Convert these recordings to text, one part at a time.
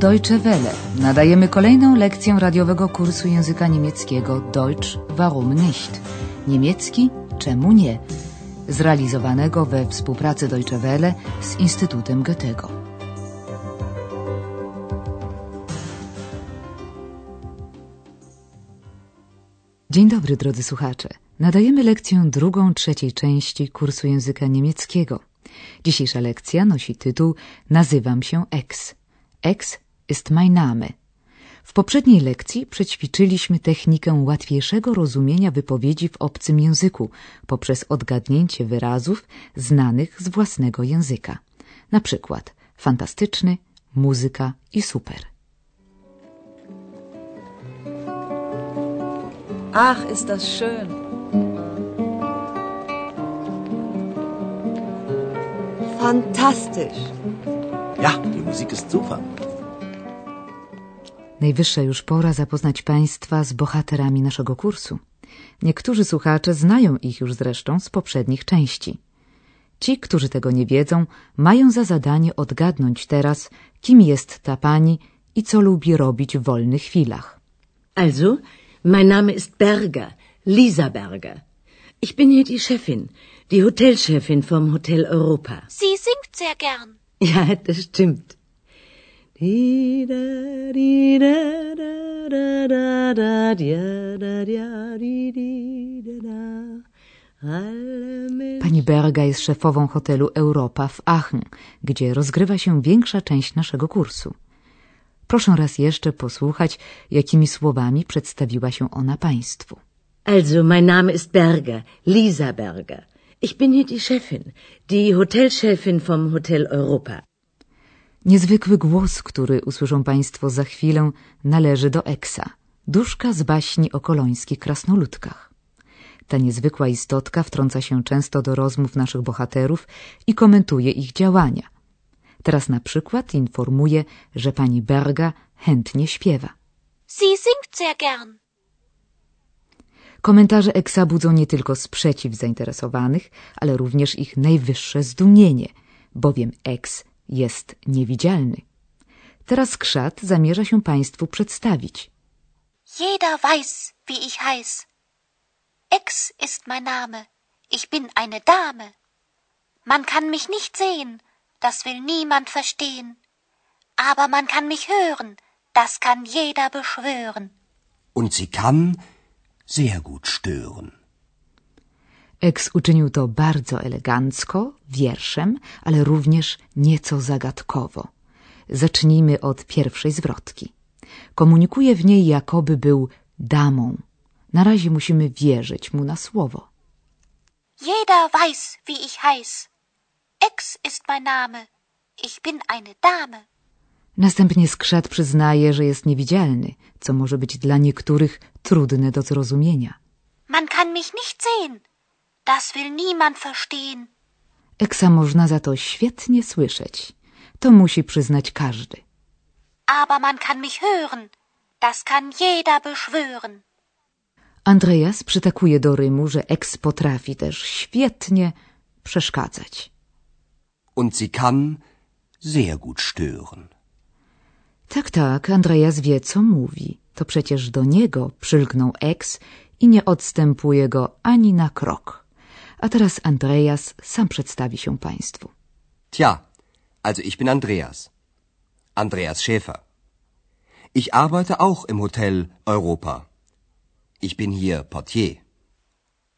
Deutsche Welle. Nadajemy kolejną lekcję radiowego kursu języka niemieckiego Deutsch warum nicht? Niemiecki czemu nie? Zrealizowanego we współpracy Deutsche Welle z Instytutem Goethego. Dzień dobry, drodzy słuchacze. Nadajemy lekcję drugą trzeciej części kursu języka niemieckiego. Dzisiejsza lekcja nosi tytuł Nazywam się X. X ist mein Name. W poprzedniej lekcji przećwiczyliśmy technikę łatwiejszego rozumienia wypowiedzi w obcym języku poprzez odgadnięcie wyrazów znanych z własnego języka. Na przykład fantastyczny, muzyka i super. Ach, ist das schön. Fantastisch. Ja, die Musik ist super. Najwyższa już pora zapoznać Państwa z bohaterami naszego kursu. Niektórzy słuchacze znają ich już zresztą z poprzednich części. Ci, którzy tego nie wiedzą, mają za zadanie odgadnąć teraz, kim jest ta pani i co lubi robić w wolnych chwilach. Also, mein Name ist Berger, Lisa Berger. Ich bin hier die Chefin, die Hotelchefin vom Hotel Europa. Sie singt sehr gern. Ja, das stimmt. Pani Berga jest szefową hotelu Europa w Aachen, gdzie rozgrywa się większa część naszego kursu. Proszę raz jeszcze posłuchać, jakimi słowami przedstawiła się ona Państwu. Also, mein Name ist Berger, Lisa Berger. Ich bin hier die Chefin, die Hotelchefin vom Hotel Europa. Niezwykły głos, który usłyszą Państwo za chwilę, należy do Eksa, duszka z baśni o kolońskich krasnoludkach. Ta niezwykła istotka wtrąca się często do rozmów naszych bohaterów i komentuje ich działania. Teraz na przykład informuje, że pani Berga chętnie śpiewa. Sie singt sehr gern. Komentarze Eksa budzą nie tylko sprzeciw zainteresowanych, ale również ich najwyższe zdumienie, bowiem Eks jest niewidzialny. Teraz Krzat zamierza się Państwu przedstawić. Jeder weiß, wie ich heiß. Ex ist mein Name. Ich bin eine Dame. Man kann mich nicht sehen, das will niemand verstehen. Aber man kann mich hören, das kann jeder beschwören. Und sie kann sehr gut stören. Eks uczynił to bardzo elegancko, wierszem, ale również nieco zagadkowo. Zacznijmy od pierwszej zwrotki. Komunikuje w niej, jakoby był damą. Na razie musimy wierzyć mu na słowo. Jeder weiß, wie ich heiß. Ex ist mein Name. Ich bin eine Dame. Następnie skrzat przyznaje, że jest niewidzialny, co może być dla niektórych trudne do zrozumienia. Man kann mich nicht sehen. Das will niemand verstehen. Eksa można za to świetnie słyszeć. To musi przyznać każdy. Aber man kann mich hören. Das kann jeder beschwören. Andreas przytakuje do rymu, że Eks potrafi też świetnie przeszkadzać. Und sie kann sehr gut stören. Tak, tak, Andreas wie, co mówi. To przecież do niego przylgnął Eks i nie odstępuje go ani na krok. A teraz Andreas sam przedstawi się Państwu. Tja, also ich bin Andreas. Andreas Schäfer. Ich arbeite auch im Hotel Europa. Ich bin hier Portier.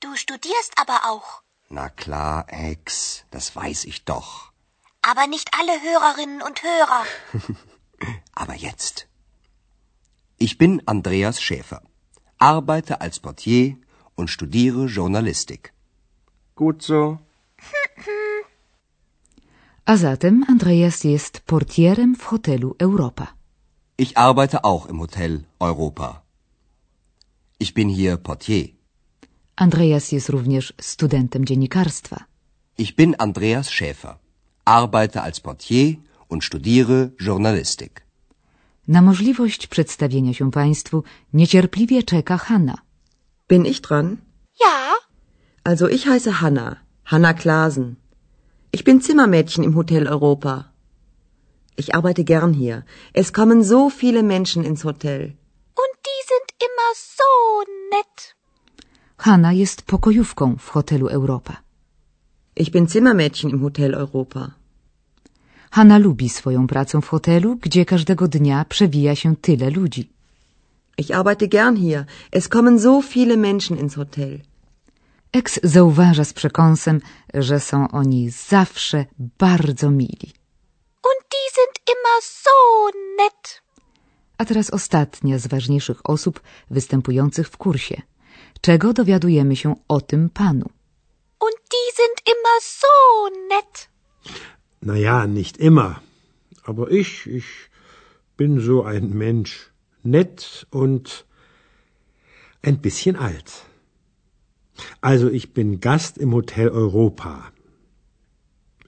Du studierst aber auch. Na klar, Ex, das weiß ich doch. Aber nicht alle Hörerinnen und Hörer. Aber jetzt. Ich bin Andreas Schäfer, arbeite als Portier und studiere Journalistik. So. A zatem Andreas jest portierem w hotelu Europa. Ich arbeite auch im Hotel Europa. Ich bin hier Portier. Andreas jest również studentem dziennikarstwa. Ich bin Andreas Schäfer, arbeite als Portier und studiere Journalistik. Na możliwość przedstawienia się Państwu niecierpliwie czeka Hanna. Bin ich dran? Ja, Also ich heiße Hanna, Hanna Klasen. Ich bin Zimmermädchen im Hotel Europa. Ich arbeite gern hier. Es kommen so viele Menschen ins Hotel. Und die sind immer so nett. Hanna jest pokojówką w hotelu Europa. Ich bin Zimmermädchen im Hotel Europa. Hanna lubi swoją pracę w hotelu, gdzie każdego dnia przewija się tyle ludzi. Ich arbeite gern hier. Es kommen so viele Menschen ins Hotel. Eks zauważa z przekąsem, że są oni zawsze bardzo mili. Und die sind immer so nett. A teraz ostatnia z ważniejszych osób występujących w kursie. Czego dowiadujemy się o tym panu? Und die sind immer so nett. Naja, nicht immer. Aber ich, ich bin so ein Mensch. Nett und ein bisschen alt. Also ich bin Gast im Hotel Europa.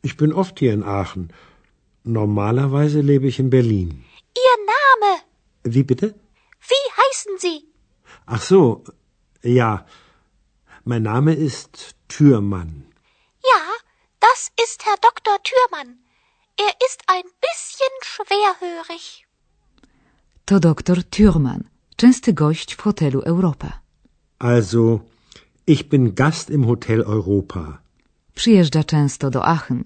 Ich bin oft hier in Aachen. Normalerweise lebe ich in Berlin. Ihr Name. Wie bitte? Wie heißen Sie? Ach so, ja. Mein Name ist Türmann. Ja, das ist Herr Dr. Thürmann. Er ist ein bisschen schwerhörig. To doktor Thürmann, częsty gość w hotelu Europa. Also, ich bin Gast im Hotel Europa. Przyjeżdża często do Aachen.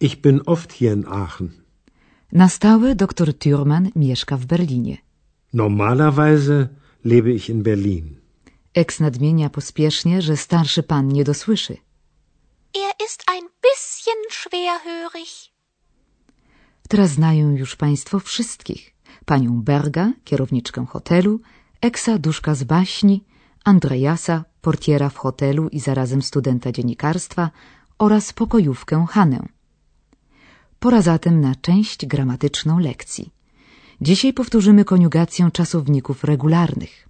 Ich bin oft hier in Aachen. Na stałe doktor Thürmann mieszka w Berlinie. Normalerweise lebe ich in Berlin. Eks nadmienia pospiesznie, że starszy pan nie dosłyszy. Er ist ein bisschen schwerhörig. Teraz znają już państwo wszystkich. Panią Berga, kierowniczkę hotelu, Eksa Duszka z baśni, Andreasa, portiera w hotelu i zarazem studenta dziennikarstwa oraz pokojówkę Hanę. Pora zatem na część gramatyczną lekcji. Dzisiaj powtórzymy koniugację czasowników regularnych.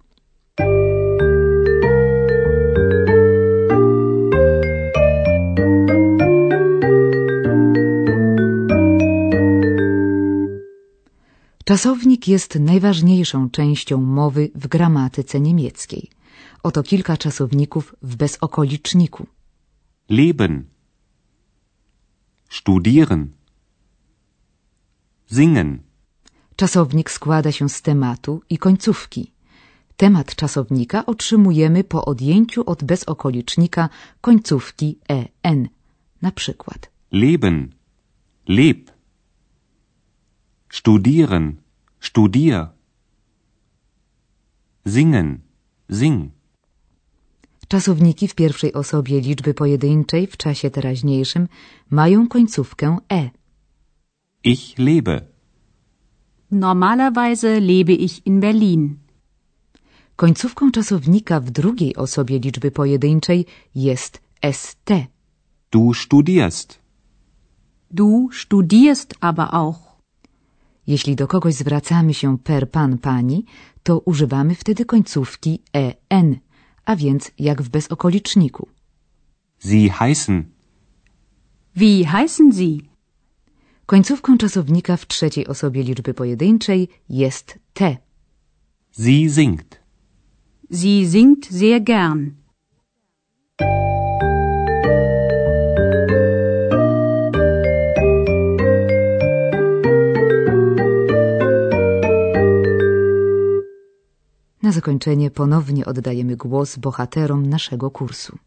Czasownik jest najważniejszą częścią mowy w gramatyce niemieckiej. Oto kilka czasowników w bezokoliczniku. Leben. Studieren. Singen. Czasownik składa się z tematu i końcówki. Temat czasownika otrzymujemy po odjęciu od bezokolicznika końcówki en. Na przykład Leben. Leb. Studieren. Studier. Singen. Sing. Czasowniki w pierwszej osobie liczby pojedynczej w czasie teraźniejszym mają końcówkę e. Ich lebe. Normalerweise lebe ich in Berlin. Końcówką czasownika w drugiej osobie liczby pojedynczej jest st. Du studierst. Du studierst aber auch. Jeśli do kogoś zwracamy się per pan pani, to używamy wtedy końcówki en, a więc jak w bezokoliczniku. Sie heißen. Wie heißen Sie? Końcówką czasownika w trzeciej osobie liczby pojedynczej jest te. Sie singt. Sie singt sehr gern. Na zakończenie ponownie oddajemy głos bohaterom naszego kursu.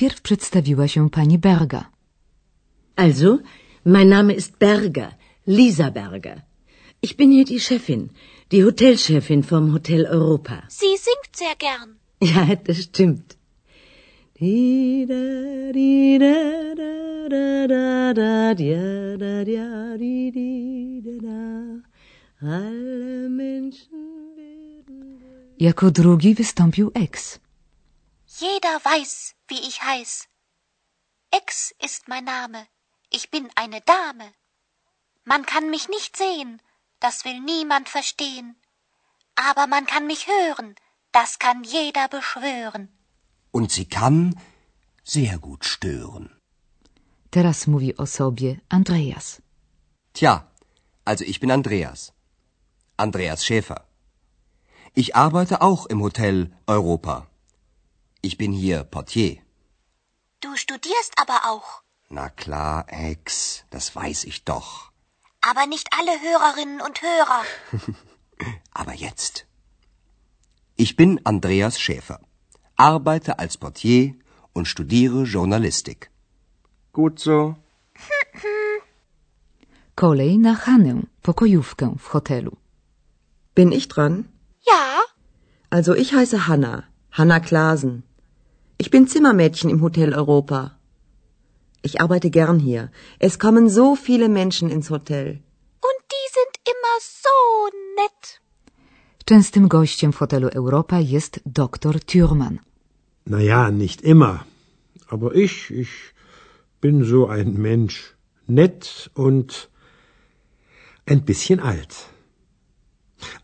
Najpierw przedstawiła się pani Berga. Also, mein Name ist Berger, Lisa Berger. Ich bin hier die Chefin, die Hotelchefin vom Hotel Europa. Sie singt sehr gern. Ja, das stimmt. Jako drugi wystąpił Ex. Jeder weiß, wie ich heiß. Ex ist mein Name. Ich bin eine Dame. Man kann mich nicht sehen, das will niemand verstehen. Aber man kann mich hören, das kann jeder beschwören. Und sie kann sehr gut stören. Teraz mówi o sobie Andreas. Tja, also ich bin Andreas. Andreas Schäfer. Ich arbeite auch im Hotel Europa. Ich bin hier Portier. Du studierst aber auch. Na klar, Ex, das weiß ich doch. Aber nicht alle Hörerinnen und Hörer. Aber jetzt. Ich bin Andreas Schäfer, arbeite als Portier und studiere Journalistik. Gut so. Kolej na Hanę, pokojówkę w hotelu. Bin ich dran? Ja, Also ich heiße Hanna, Hanna Klasen. Ich bin Zimmermädchen im Hotel Europa. Ich arbeite gern hier. Es kommen so viele Menschen ins Hotel. und die sind immer so nett. Częstym gościem w hotelu Europa jest doktor Thürmann. Na ja, nicht immer. Aber ich, ich bin so ein Mensch. Nett und ein bisschen alt.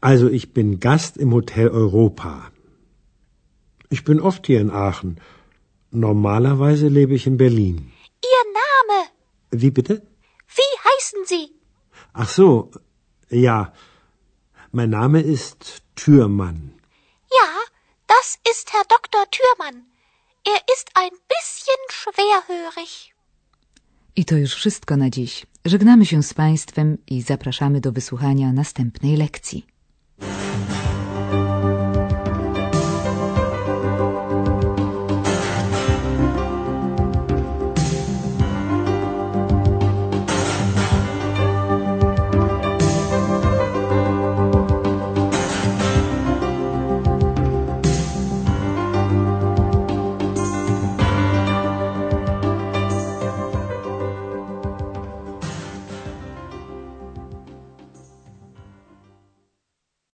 Also ich bin Gast im Hotel Europa. Ich bin oft hier in Aachen. Normalerweise lebe ich in Berlin. Ihr Name, Wie bitte? wie heißen Sie? Ach so, ja. Mein Name ist Türmann. Ja, das ist Herr Dr. Thürmann. Er ist ein bisschen schwerhörig. I to już wszystko na dziś. Żegnamy się z Państwem i zapraszamy do wysłuchania następnej lekcji.